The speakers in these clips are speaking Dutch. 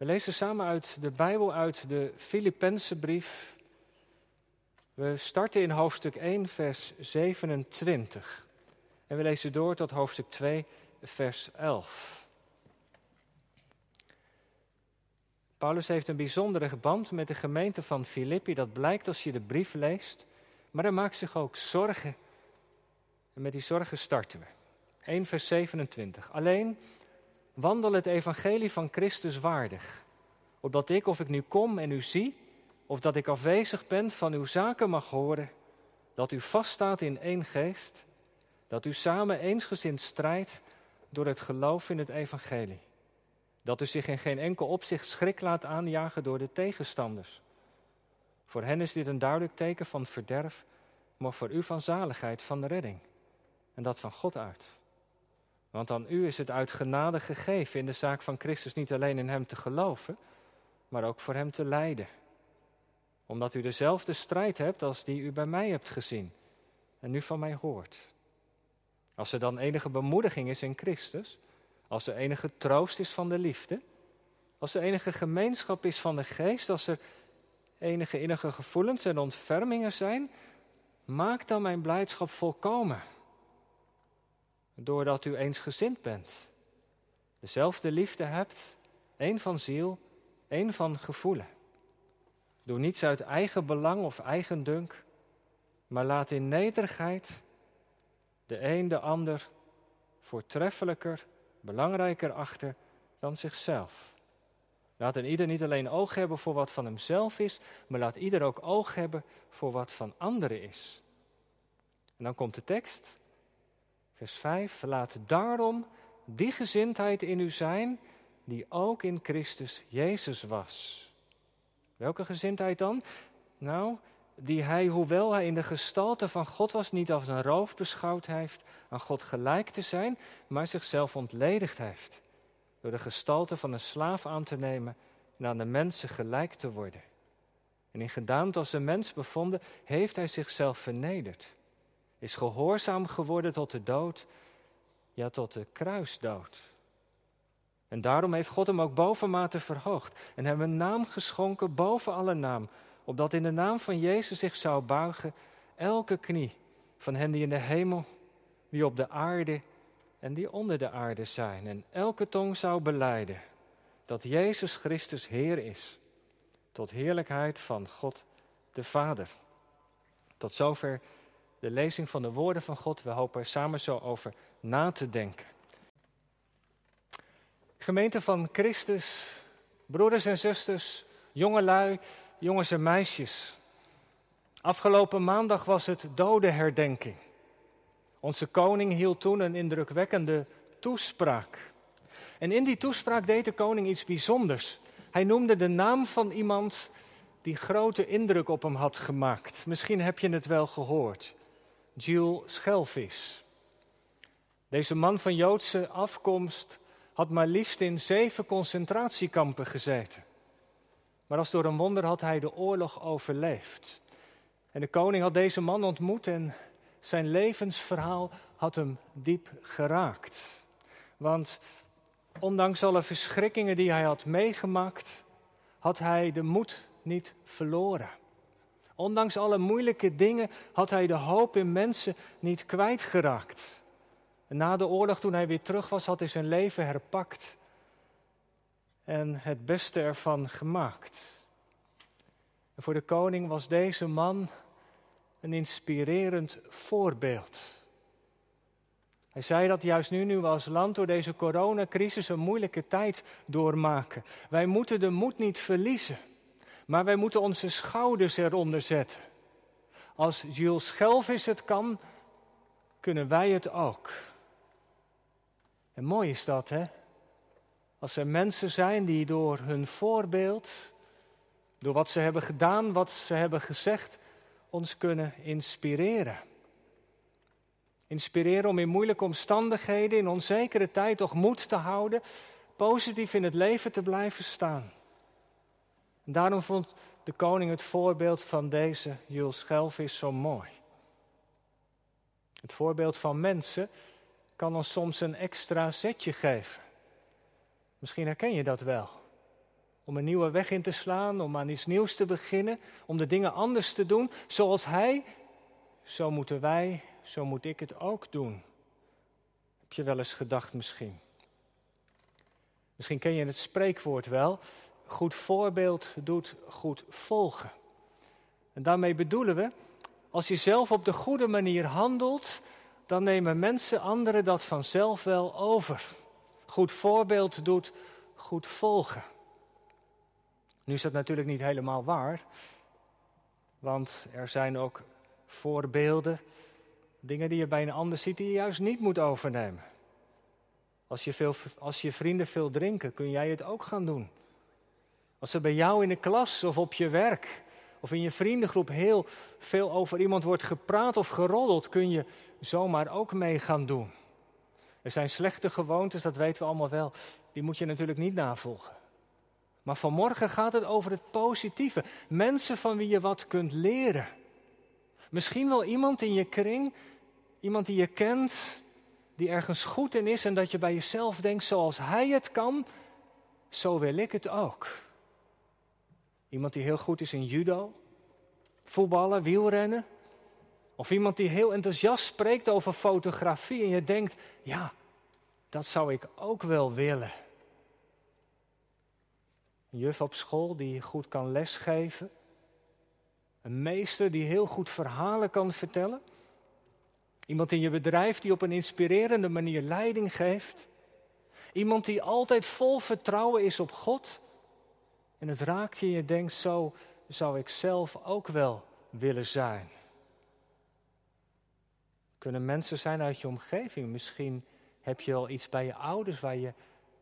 We lezen samen uit de Bijbel uit de Filippenzenbrief. We starten in hoofdstuk 1, vers 27. En we lezen door tot hoofdstuk 2, vers 11. Paulus heeft een bijzondere band met de gemeente van Filippi. Dat blijkt als je de brief leest. Maar hij maakt zich ook zorgen. En met die zorgen starten we. 1 vers 27. Alleen wandel het evangelie van Christus waardig. Opdat ik, of ik nu kom en u zie, of dat ik afwezig ben, van uw zaken mag horen. Dat u vaststaat in één geest. Dat u samen eensgezind strijdt door het geloof in het evangelie. Dat u zich in geen enkel opzicht schrik laat aanjagen door de tegenstanders. Voor hen is dit een duidelijk teken van verderf, maar voor u van zaligheid, van de redding. En dat van God uit. Want aan u is het uit genade gegeven in de zaak van Christus niet alleen in Hem te geloven, maar ook voor Hem te lijden. Omdat u dezelfde strijd hebt als die u bij mij hebt gezien en nu van mij hoort. Als er dan enige bemoediging is in Christus, als er enige troost is van de liefde, als er enige gemeenschap is van de geest, als er enige innige gevoelens en ontfermingen zijn, maak dan mijn blijdschap volkomen. Doordat u eensgezind bent, dezelfde liefde hebt, één van ziel, één van gevoelen. Doe niets uit eigen belang of eigen dunk, maar laat in nederigheid de een de ander voortreffelijker, belangrijker achter dan zichzelf. Laat een ieder niet alleen oog hebben voor wat van hemzelf is, maar laat ieder ook oog hebben voor wat van anderen is. En dan komt de tekst, vers 5. Laat daarom die gezindheid in u zijn die ook in Christus Jezus was. Welke gezindheid dan? Nou, die hij, hoewel hij in de gestalte van God was, niet als een roof beschouwd heeft aan God gelijk te zijn, maar zichzelf ontledigd heeft. Door de gestalte van een slaaf aan te nemen en aan de mensen gelijk te worden. En in gedaante als een mens bevonden, heeft hij zichzelf vernederd. Is gehoorzaam geworden tot de dood, ja tot de kruisdood. En daarom heeft God hem ook bovenmate verhoogd en hem een naam geschonken boven alle naam, opdat in de naam van Jezus zich zou buigen elke knie van hen die in de hemel, die op de aarde en die onder de aarde zijn. En elke tong zou beleiden dat Jezus Christus Heer is, tot heerlijkheid van God de Vader. Tot zover de lezing van de woorden van God. We hopen er samen zo over na te denken. Gemeente van Christus, broeders en zusters, jongelui, jongens en meisjes. Afgelopen maandag was het dodenherdenking. Onze koning hield toen een indrukwekkende toespraak. En in die toespraak deed de koning iets bijzonders. Hij noemde de naam van iemand die grote indruk op hem had gemaakt. Misschien heb je het wel gehoord. Jules Schelvis. Deze man van Joodse afkomst had maar liefst in zeven concentratiekampen gezeten. Maar als door een wonder had hij de oorlog overleefd. En de koning had deze man ontmoet en zijn levensverhaal had hem diep geraakt. Want ondanks alle verschrikkingen die hij had meegemaakt, had hij de moed niet verloren. Ondanks alle moeilijke dingen had hij de hoop in mensen niet kwijtgeraakt. Na de oorlog, toen hij weer terug was, had hij zijn leven herpakt en het beste ervan gemaakt. En voor de koning was deze man een inspirerend voorbeeld. Hij zei dat juist nu, nu we als land door deze coronacrisis een moeilijke tijd doormaken. Wij moeten de moed niet verliezen, maar wij moeten onze schouders eronder zetten. Als Jules Schelvis het kan, kunnen wij het ook. En mooi is dat, hè? Als er mensen zijn die door hun voorbeeld, door wat ze hebben gedaan, wat ze hebben gezegd, ons kunnen inspireren. Inspireren om in moeilijke omstandigheden, in onzekere tijd toch moed te houden, positief in het leven te blijven staan. En daarom vond de koning het voorbeeld van deze Jules Schelvis zo mooi. Het voorbeeld van mensen kan ons soms een extra zetje geven. Misschien herken je dat wel. Om een nieuwe weg in te slaan, om aan iets nieuws te beginnen, om de dingen anders te doen. Zoals Hij, zo moeten wij, zo moet ik het ook doen. Heb je wel eens gedacht misschien? Misschien ken je het spreekwoord wel. Goed voorbeeld doet goed volgen. En daarmee bedoelen we, als je zelf op de goede manier handelt, dan nemen mensen, anderen dat vanzelf wel over. Goed voorbeeld doet goed volgen. Nu is dat natuurlijk niet helemaal waar, want er zijn ook voorbeelden, dingen die je bij een ander ziet die je juist niet moet overnemen. Als je, veel, als je vrienden veel drinken, kun jij het ook gaan doen. Als er bij jou in de klas of op je werk of in je vriendengroep heel veel over iemand wordt gepraat of geroddeld, kun je zomaar ook mee gaan doen. Er zijn slechte gewoontes, dat weten we allemaal wel. Die moet je natuurlijk niet navolgen. Maar vanmorgen gaat het over het positieve. Mensen van wie je wat kunt leren. Misschien wel iemand in je kring, iemand die je kent, die ergens goed in is en dat je bij jezelf denkt, zoals hij het kan, zo wil ik het ook. Iemand die heel goed is in judo, voetballen, wielrennen. Of iemand die heel enthousiast spreekt over fotografie en je denkt, ja, dat zou ik ook wel willen. Een juf op school die goed kan lesgeven. Een meester die heel goed verhalen kan vertellen. Iemand in je bedrijf die op een inspirerende manier leiding geeft. Iemand die altijd vol vertrouwen is op God. En het raakt je en je denkt, zo zou ik zelf ook wel willen zijn. Kunnen mensen zijn uit je omgeving. Misschien heb je al iets bij je ouders waar je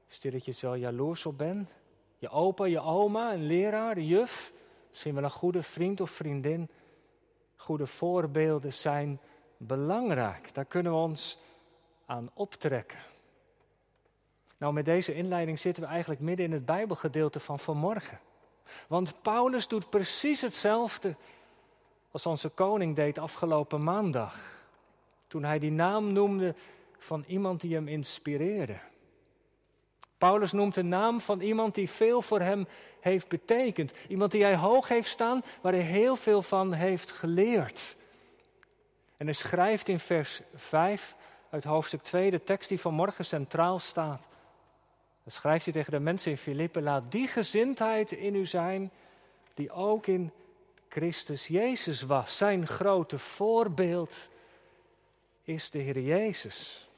stilletjes wel jaloers op bent. Je opa, je oma, een leraar, een juf. Misschien wel een goede vriend of vriendin. Goede voorbeelden zijn belangrijk. Daar kunnen we ons aan optrekken. Nou, met deze inleiding zitten we eigenlijk midden in het Bijbelgedeelte van vanmorgen. Want Paulus doet precies hetzelfde als onze koning deed afgelopen maandag. Toen hij die naam noemde van iemand die hem inspireerde. Paulus noemt de naam van iemand die veel voor hem heeft betekend. Iemand die hij hoog heeft staan, waar hij heel veel van heeft geleerd. En hij schrijft in vers 5 uit hoofdstuk 2, de tekst die vanmorgen centraal staat. Dan schrijft hij tegen de mensen in Filippen: Laat die gezindheid in u zijn, die ook in Christus Jezus was. Zijn grote voorbeeld is de Heer Jezus.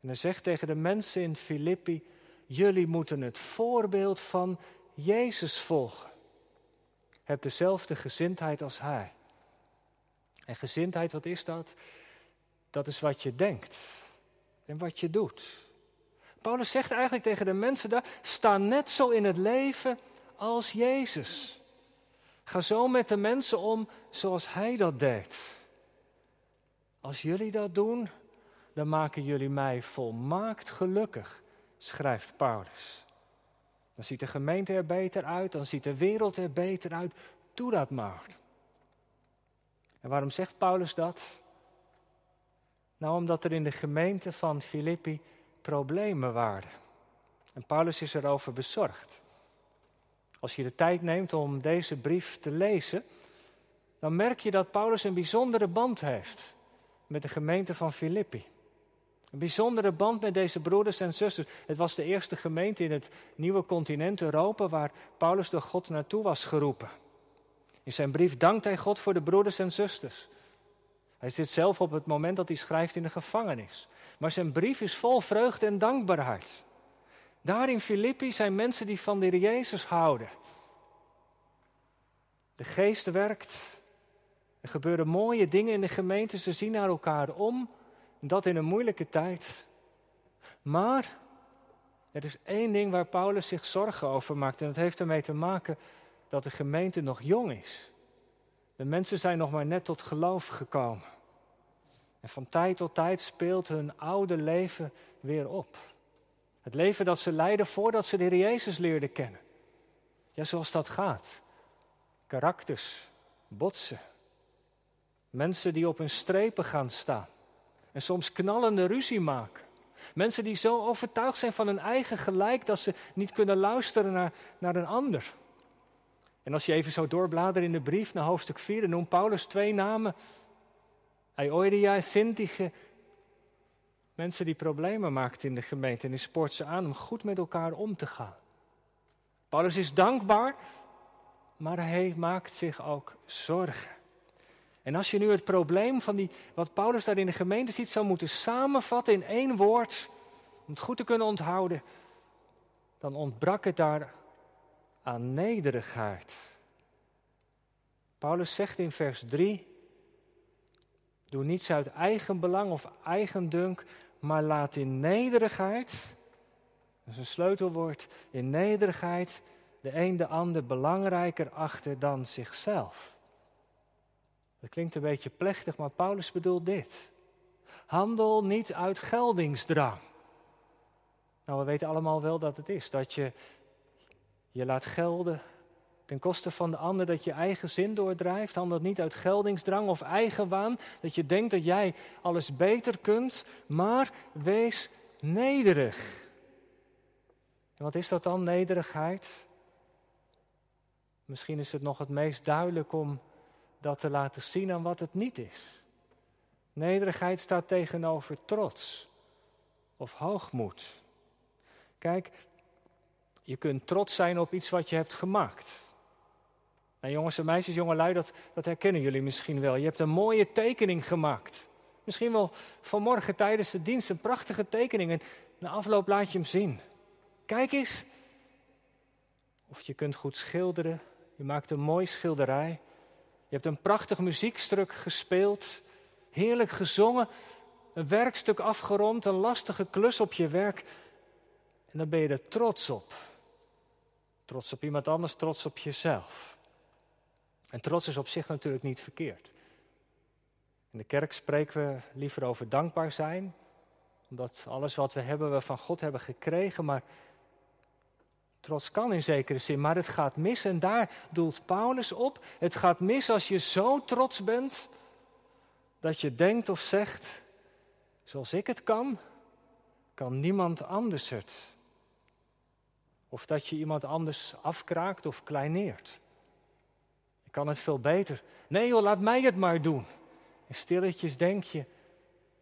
En hij zegt tegen de mensen in Filippi: Jullie moeten het voorbeeld van Jezus volgen. Heb dezelfde gezindheid als Hij. En gezindheid, wat is dat? Dat is wat je denkt en wat je doet. Paulus zegt eigenlijk tegen de mensen daar: sta net zo in het leven als Jezus. Ga zo met de mensen om zoals Hij dat deed. Als jullie dat doen, dan maken jullie mij volmaakt gelukkig, schrijft Paulus. Dan ziet de gemeente er beter uit, dan ziet de wereld er beter uit. Doe dat maar. En waarom zegt Paulus dat? Nou, omdat er in de gemeente van Filippi problemen waren. En Paulus is erover bezorgd. Als je de tijd neemt om deze brief te lezen, dan merk je dat Paulus een bijzondere band heeft met de gemeente van Filippi. Een bijzondere band met deze broeders en zusters. Het was de eerste gemeente in het nieuwe continent Europa waar Paulus door God naartoe was geroepen. In zijn brief dankt hij God voor de broeders en zusters. Hij zit zelf op het moment dat hij schrijft in de gevangenis. Maar zijn brief is vol vreugde en dankbaarheid. Daar in Filippi zijn mensen die van de Heer Jezus houden. De geest werkt. Er gebeuren mooie dingen in de gemeente. Ze zien naar elkaar om. Dat in een moeilijke tijd. Maar er is één ding waar Paulus zich zorgen over maakt. En dat heeft ermee te maken dat de gemeente nog jong is. De mensen zijn nog maar net tot geloof gekomen. En van tijd tot tijd speelt hun oude leven weer op. Het leven dat ze leiden voordat ze de Heer Jezus leerden kennen. Ja, zoals dat gaat. Karakters, botsen. Mensen die op hun strepen gaan staan. En soms knallende ruzie maken. Mensen die zo overtuigd zijn van hun eigen gelijk dat ze niet kunnen luisteren naar, naar een ander. En als je even zo doorbladert in de brief naar hoofdstuk 4, dan noemt Paulus twee namen. Aioria, Sintige. Mensen die problemen maakten in de gemeente. En hij spoort ze aan om goed met elkaar om te gaan. Paulus is dankbaar, maar hij maakt zich ook zorgen. En als je nu het probleem van die, wat Paulus daar in de gemeente ziet, zou moeten samenvatten in één woord, om het goed te kunnen onthouden, dan ontbrak het daar aan nederigheid. Paulus zegt in vers 3: Doe niets uit eigen belang of eigen dunk, maar laat in nederigheid, dat is een sleutelwoord, in nederigheid de een de ander belangrijker achter dan zichzelf. Dat klinkt een beetje plechtig, maar Paulus bedoelt dit. Handel niet uit geldingsdrang. Nou, we weten allemaal wel dat het is. Dat je je laat gelden ten koste van de ander, dat je eigen zin doordrijft. Handel niet uit geldingsdrang of eigenwaan. Dat je denkt dat jij alles beter kunt, maar wees nederig. En wat is dat dan, nederigheid? Misschien is het nog het meest duidelijk om dat te laten zien aan wat het niet is. Nederigheid staat tegenover trots of hoogmoed. Kijk, je kunt trots zijn op iets wat je hebt gemaakt. Nou, jongens en meisjes, jongelui, dat, dat herkennen jullie misschien wel. Je hebt een mooie tekening gemaakt. Misschien wel vanmorgen tijdens de dienst een prachtige tekening. En na afloop laat je hem zien. Kijk eens. Of je kunt goed schilderen. Je maakt een mooi schilderij. Je hebt een prachtig muziekstuk gespeeld, heerlijk gezongen, een werkstuk afgerond, een lastige klus op je werk. En dan ben je er trots op. Trots op iemand anders, trots op jezelf. En trots is op zich natuurlijk niet verkeerd. In de kerk spreken we liever over dankbaar zijn, omdat alles wat we hebben, we van God hebben gekregen, maar Trots kan in zekere zin, maar het gaat mis en daar doelt Paulus op. Het gaat mis als je zo trots bent dat je denkt of zegt, zoals ik het kan, kan niemand anders het. Of dat je iemand anders afkraakt of kleineert. Ik kan het veel beter. Nee joh, laat mij het maar doen. En stilletjes denk je,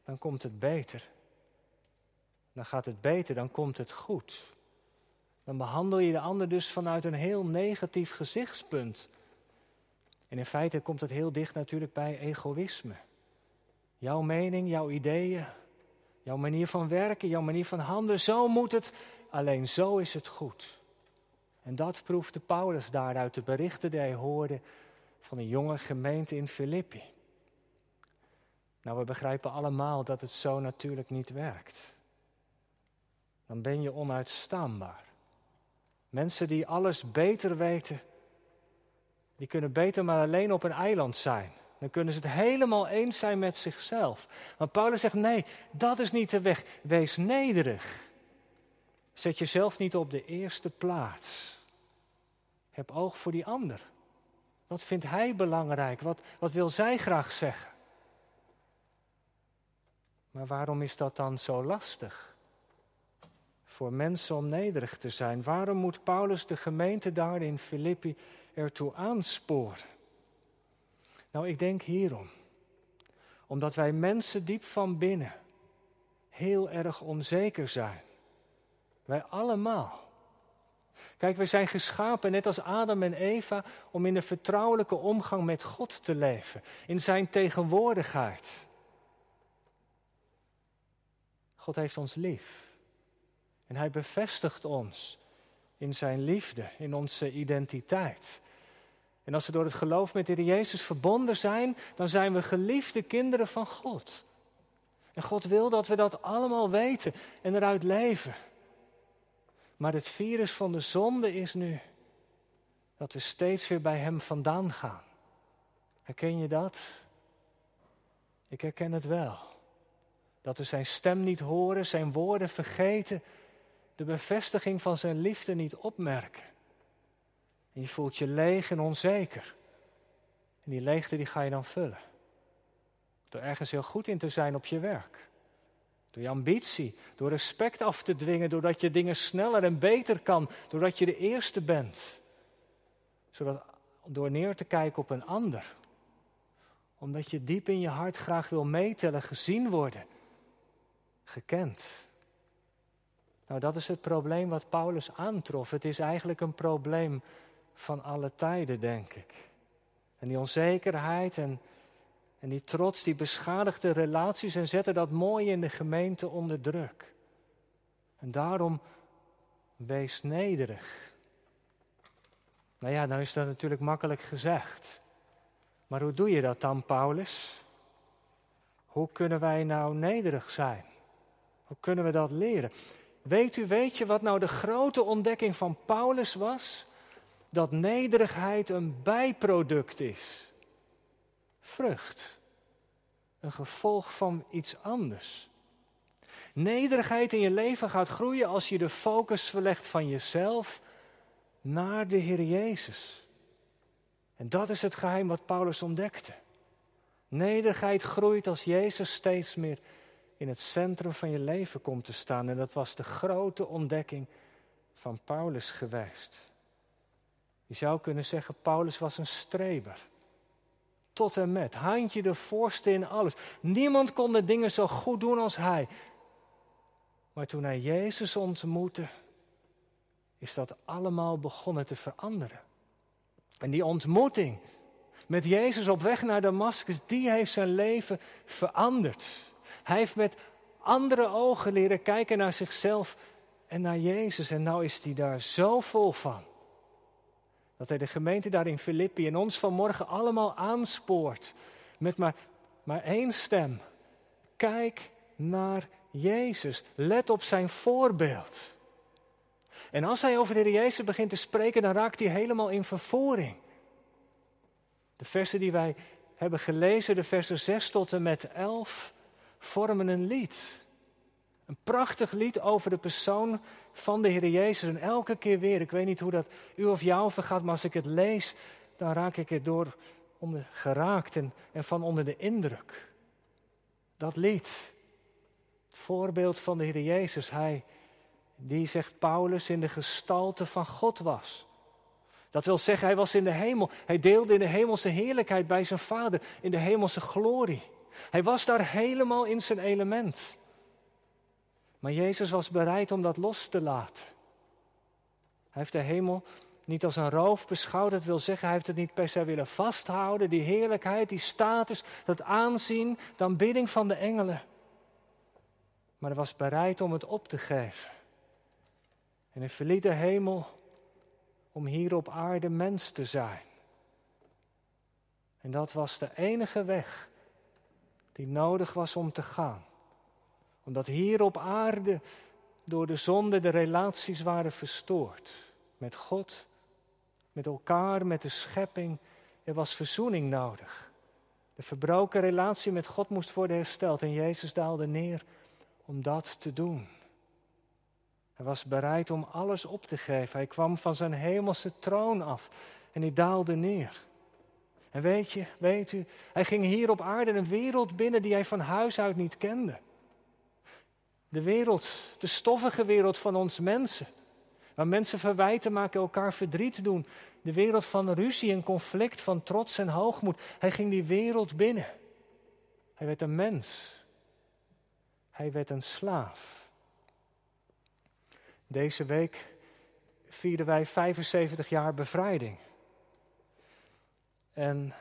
dan komt het beter. Dan gaat het beter, dan komt het goed dan behandel je de ander dus vanuit een heel negatief gezichtspunt. En in feite komt het heel dicht natuurlijk bij egoïsme. Jouw mening, jouw ideeën, jouw manier van werken, jouw manier van handelen, zo moet het. Alleen zo is het goed. En dat proefde Paulus daaruit de berichten die hij hoorde van een jonge gemeente in Filippi. Nou, we begrijpen allemaal dat het zo natuurlijk niet werkt. Dan ben je onuitstaanbaar. Mensen die alles beter weten, die kunnen beter maar alleen op een eiland zijn. Dan kunnen ze het helemaal eens zijn met zichzelf. Maar Paulus zegt: nee, dat is niet de weg. Wees nederig. Zet jezelf niet op de eerste plaats. Heb oog voor die ander. Wat vindt hij belangrijk? Wat, wat wil zij graag zeggen? Maar waarom is dat dan zo lastig? voor mensen om nederig te zijn. Waarom moet Paulus de gemeente daar in Filippi ertoe aansporen? Nou, ik denk hierom. Omdat wij mensen diep van binnen heel erg onzeker zijn. Wij allemaal. Kijk, wij zijn geschapen, net als Adam en Eva, om in een vertrouwelijke omgang met God te leven, in Zijn tegenwoordigheid. God heeft ons lief. En hij bevestigt ons in zijn liefde, in onze identiteit. En als we door het geloof met de Heer Jezus verbonden zijn, dan zijn we geliefde kinderen van God. En God wil dat we dat allemaal weten en eruit leven. Maar het virus van de zonde is nu dat we steeds weer bij Hem vandaan gaan. Herken je dat? Ik herken het wel. Dat we Zijn stem niet horen, Zijn woorden vergeten de bevestiging van zijn liefde niet opmerken. En je voelt je leeg en onzeker. En die leegte die ga je dan vullen. Door ergens heel goed in te zijn op je werk. Door je ambitie, door respect af te dwingen, doordat je dingen sneller en beter kan, doordat je de eerste bent. Zodat, door neer te kijken op een ander. Omdat je diep in je hart graag wil meetellen, gezien worden, gekend. Nou, dat is het probleem wat Paulus aantrof. Het is eigenlijk een probleem van alle tijden, denk ik. En die onzekerheid en en die trots, die beschadigde relaties en zetten dat mooi in de gemeente onder druk. En daarom wees nederig. Nou ja, nou is dat natuurlijk makkelijk gezegd. Maar hoe doe je dat dan, Paulus? Hoe kunnen wij nou nederig zijn? Hoe kunnen we dat leren? Weet u, weet je wat nou de grote ontdekking van Paulus was? Dat nederigheid een bijproduct is vrucht. Een gevolg van iets anders. Nederigheid in je leven gaat groeien als je de focus verlegt van jezelf naar de Heer Jezus. En dat is het geheim wat Paulus ontdekte. Nederigheid groeit als Jezus steeds meer in het centrum van je leven komt te staan. En dat was de grote ontdekking van Paulus geweest. Je zou kunnen zeggen, Paulus was een streber tot en met. Handje de voorste in alles. Niemand kon de dingen zo goed doen als hij. Maar toen hij Jezus ontmoette, is dat allemaal begonnen te veranderen. En die ontmoeting met Jezus op weg naar Damascus, die heeft zijn leven veranderd. Hij heeft met andere ogen leren kijken naar zichzelf en naar Jezus. En nou is hij daar zo vol van. Dat hij de gemeente daar in Filippi en ons vanmorgen allemaal aanspoort. Met maar, maar één stem. Kijk naar Jezus. Let op zijn voorbeeld. En als hij over de Heer Jezus begint te spreken, dan raakt hij helemaal in vervoering. De versen die wij hebben gelezen, de versen 6 tot en met 11, vormen een lied. Een prachtig lied over de persoon van de Heer Jezus. En elke keer weer, ik weet niet hoe dat u of jou vergaat, maar als ik het lees, dan raak ik er door onder, geraakt en, en van onder de indruk. Dat lied, het voorbeeld van de Heer Jezus, hij, die zegt Paulus, in de gestalte van God was. Dat wil zeggen, hij was in de hemel. Hij deelde in de hemelse heerlijkheid bij zijn vader, in de hemelse glorie. Hij was daar helemaal in zijn element. Maar Jezus was bereid om dat los te laten. Hij heeft de hemel niet als een roof beschouwd. Dat wil zeggen, hij heeft het niet per se willen vasthouden. Die heerlijkheid, die status, dat aanzien, de aanbidding van de engelen. Maar hij was bereid om het op te geven. En hij verliet de hemel om hier op aarde mens te zijn. En dat was de enige weg die nodig was om te gaan omdat hier op aarde door de zonde de relaties waren verstoord. Met God, met elkaar, met de schepping. Er was verzoening nodig. De verbroken relatie met God moest worden hersteld en Jezus daalde neer om dat te doen. Hij was bereid om alles op te geven. Hij kwam van zijn hemelse troon af en hij daalde neer. En weet je, weet u, hij ging hier op aarde een wereld binnen die hij van huis uit niet kende. De wereld, de stoffige wereld van ons mensen. Waar mensen verwijten maken, elkaar verdriet doen. De wereld van ruzie en conflict, van trots en hoogmoed. Hij ging die wereld binnen. Hij werd een mens. Hij werd een slaaf. Deze week vierden wij 75 jaar bevrijding. En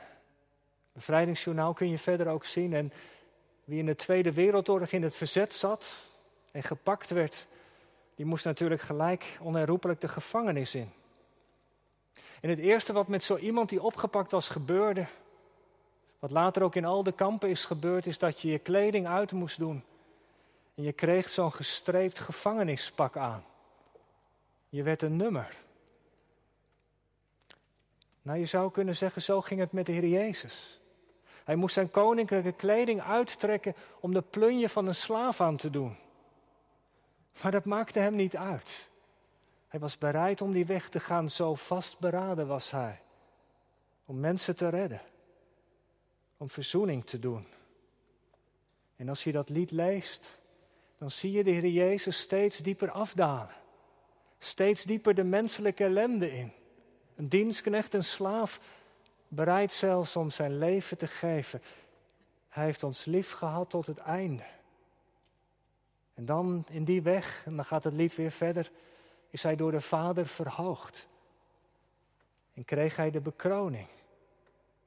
bevrijdingsjournaal kun je verder ook zien. En wie in de Tweede Wereldoorlog in het verzet zat, en gepakt werd, die moest natuurlijk gelijk onherroepelijk de gevangenis in. En het eerste wat met zo iemand die opgepakt was gebeurde, wat later ook in al de kampen is gebeurd, is dat je je kleding uit moest doen. En je kreeg zo'n gestreept gevangenispak aan. Je werd een nummer. Nou, je zou kunnen zeggen, zo ging het met de Heer Jezus. Hij moest zijn koninklijke kleding uittrekken om de plunje van een slaaf aan te doen. Maar dat maakte hem niet uit. Hij was bereid om die weg te gaan, zo vastberaden was hij. Om mensen te redden. Om verzoening te doen. En als je dat lied leest, dan zie je de Heer Jezus steeds dieper afdalen. Steeds dieper de menselijke ellende in. Een dienstknecht, een slaaf, bereid zelfs om zijn leven te geven. Hij heeft ons lief gehad tot het einde. En dan in die weg, en dan gaat het lied weer verder, is hij door de Vader verhoogd. En kreeg hij de bekroning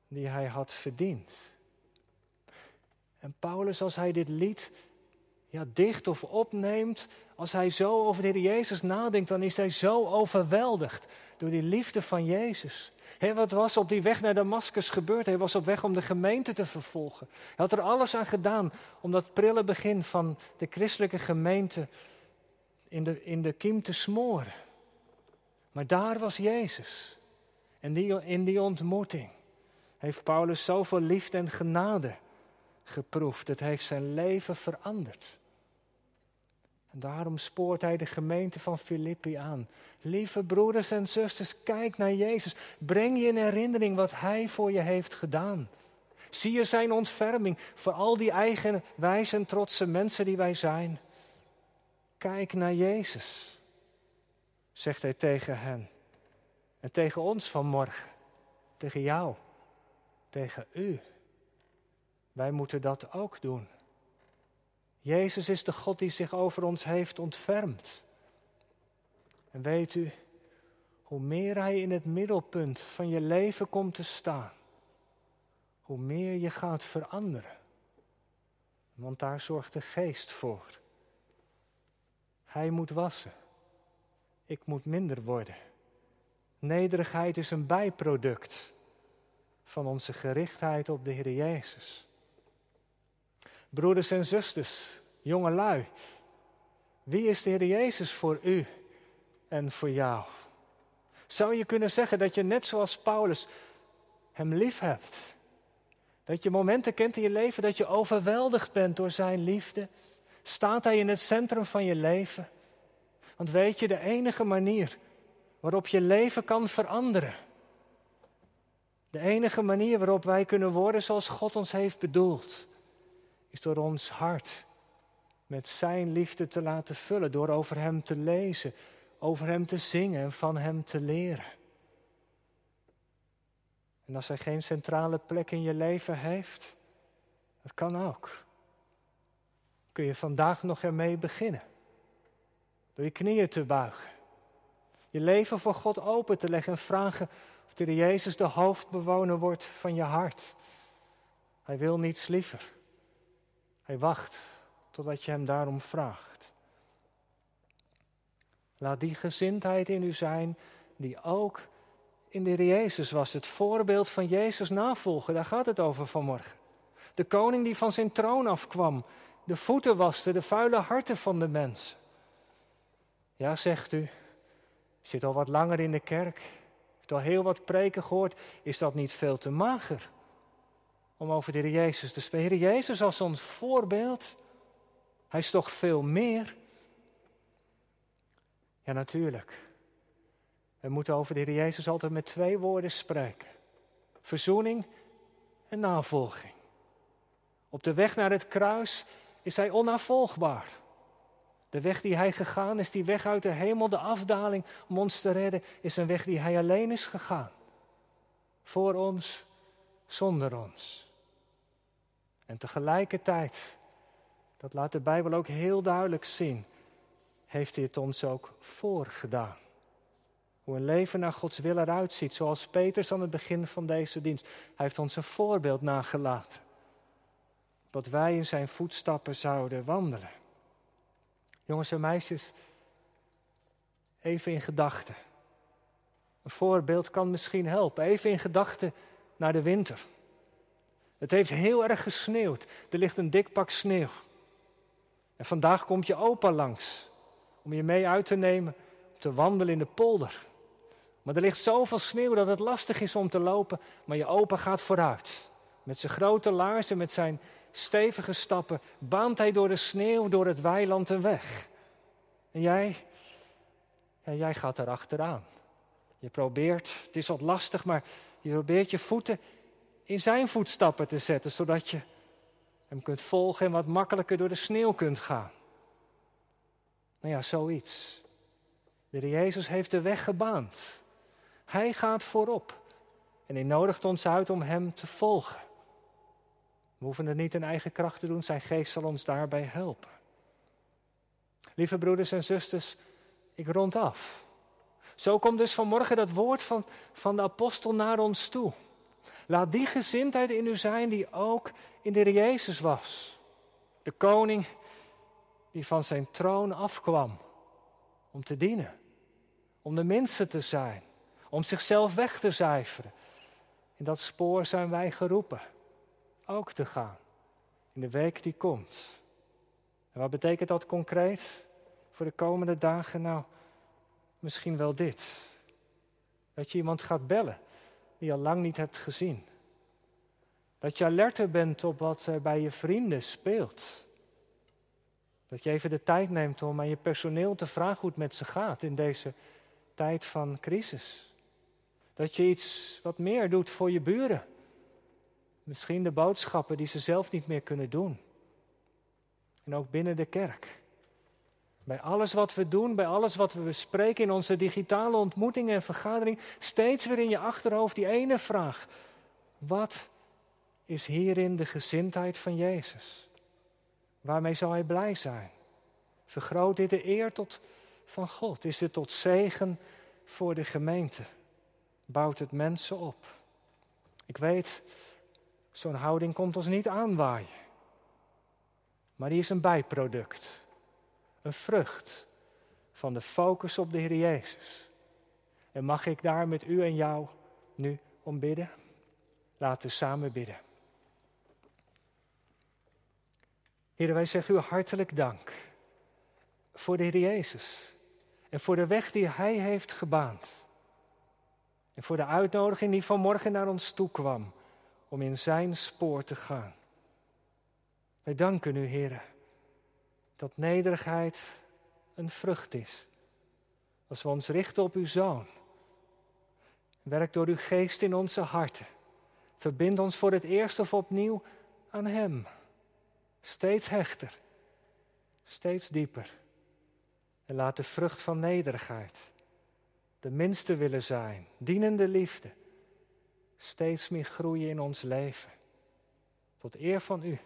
die hij had verdiend. En Paulus, als hij dit lied ja, dicht of opneemt, als hij zo over de Heer Jezus nadenkt, dan is hij zo overweldigd door die liefde van Jezus. He, wat was op die weg naar Damascus gebeurd? Hij was op weg om de gemeente te vervolgen. Hij had er alles aan gedaan om dat prille begin van de christelijke gemeente in de, in de kiem te smoren. Maar daar was Jezus. En die, in die ontmoeting heeft Paulus zoveel liefde en genade geproefd. Het heeft zijn leven veranderd. En daarom spoort hij de gemeente van Filippi aan. Lieve broeders en zusters, kijk naar Jezus. Breng je in herinnering wat Hij voor je heeft gedaan. Zie je zijn ontferming voor al die eigen wijze en trotse mensen die wij zijn. Kijk naar Jezus, zegt hij tegen hen. En tegen ons vanmorgen, tegen jou, tegen u. Wij moeten dat ook doen. Jezus is de God die zich over ons heeft ontfermd. En weet u, hoe meer Hij in het middelpunt van je leven komt te staan, hoe meer je gaat veranderen. Want daar zorgt de geest voor. Hij moet wassen. Ik moet minder worden. Nederigheid is een bijproduct van onze gerichtheid op de Heer Jezus. Broeders en zusters, jonge lui, wie is de Heer Jezus voor u en voor jou? Zou je kunnen zeggen dat je net zoals Paulus Hem lief hebt? Dat je momenten kent in je leven dat je overweldigd bent door Zijn liefde? Staat Hij in het centrum van je leven? Want weet je, de enige manier waarop je leven kan veranderen, de enige manier waarop wij kunnen worden zoals God ons heeft bedoeld, is door ons hart met Zijn liefde te laten vullen, door over Hem te lezen, over Hem te zingen en van Hem te leren. En als Hij geen centrale plek in je leven heeft, dat kan ook. Kun je vandaag nog ermee beginnen. Door je knieën te buigen. Je leven voor God open te leggen en vragen of de Jezus de hoofdbewoner wordt van je hart. Hij wil niets liever. Hij wacht totdat je hem daarom vraagt. Laat die gezindheid in u zijn die ook in de Jezus was. Het voorbeeld van Jezus navolgen, daar gaat het over vanmorgen. De koning die van zijn troon afkwam, de voeten waste, de vuile harten van de mensen. Ja, zegt u, zit al wat langer in de kerk, heeft al heel wat preken gehoord, is dat niet veel te mager? Om over de Heer Jezus te spreken. Heer Jezus als ons voorbeeld, hij is toch veel meer? Ja, natuurlijk. We moeten over de Heer Jezus altijd met twee woorden spreken: verzoening en navolging. Op de weg naar het kruis is hij onafvolgbaar. De weg die hij gegaan is, die weg uit de hemel, de afdaling om ons te redden, is een weg die hij alleen is gegaan. Voor ons, zonder ons. En tegelijkertijd, dat laat de Bijbel ook heel duidelijk zien, heeft hij het ons ook voorgedaan. Hoe een leven naar Gods wil eruit ziet, zoals Peters aan het begin van deze dienst. Hij heeft ons een voorbeeld nagelaten. Dat wij in zijn voetstappen zouden wandelen. Jongens en meisjes, even in gedachten. Een voorbeeld kan misschien helpen. Even in gedachten naar de winter. Het heeft heel erg gesneeuwd. Er ligt een dik pak sneeuw. En vandaag komt je opa langs om je mee uit te nemen om te wandelen in de polder. Maar er ligt zoveel sneeuw dat het lastig is om te lopen, maar je opa gaat vooruit. Met zijn grote laarzen, met zijn stevige stappen, baant hij door de sneeuw, door het weiland een weg. En jij, ja, jij gaat erachteraan. Je probeert, het is wat lastig, maar je probeert je voeten in zijn voetstappen te zetten, zodat je hem kunt volgen en wat makkelijker door de sneeuw kunt gaan. Nou ja, zoiets. De Jezus heeft de weg gebaand. Hij gaat voorop. En hij nodigt ons uit om Hem te volgen. We hoeven het niet in eigen kracht te doen, Zijn geest zal ons daarbij helpen. Lieve broeders en zusters, ik rond af. Zo komt dus vanmorgen dat woord van, van de apostel naar ons toe. Laat die gezindheid in u zijn die ook in de Jezus was. De koning die van zijn troon afkwam om te dienen, om de mensen te zijn, om zichzelf weg te cijferen. In dat spoor zijn wij geroepen ook te gaan in de week die komt. En wat betekent dat concreet voor de komende dagen? Nou, misschien wel dit. Dat je iemand gaat bellen die je al lang niet hebt gezien. Dat je alerter bent op wat er bij je vrienden speelt. Dat je even de tijd neemt om aan je personeel te vragen hoe het met ze gaat in deze tijd van crisis. Dat je iets wat meer doet voor je buren. Misschien de boodschappen die ze zelf niet meer kunnen doen. En ook binnen de kerk. Bij alles wat we doen, bij alles wat we bespreken in onze digitale ontmoetingen en vergadering, steeds weer in je achterhoofd die ene vraag. Wat is hierin de gezindheid van Jezus? Waarmee zou hij blij zijn? Vergroot dit de eer tot, van God? Is dit tot zegen voor de gemeente? Bouwt het mensen op? Ik weet, zo'n houding komt ons niet aanwaaien. Maar die is een bijproduct, een vrucht van de focus op de Heer Jezus. En mag ik daar met u en jou nu om bidden? Laten we samen bidden. Heer, wij zeggen u hartelijk dank voor de Heer Jezus en voor de weg die Hij heeft gebaand. En voor de uitnodiging die vanmorgen naar ons toe kwam om in Zijn spoor te gaan. Wij danken u, Heer, dat nederigheid een vrucht is. Als we ons richten op uw Zoon. Werk door uw geest in onze harten. Verbind ons voor het eerst of opnieuw aan Hem. Steeds hechter, steeds dieper. En laat de vrucht van nederigheid, de minste willen zijn, dienende liefde, steeds meer groeien in ons leven. Tot eer van U,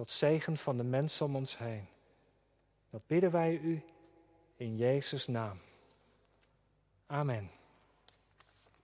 tot zegen van de mensen om ons heen. Dat bidden wij U in Jezus' naam. Amen.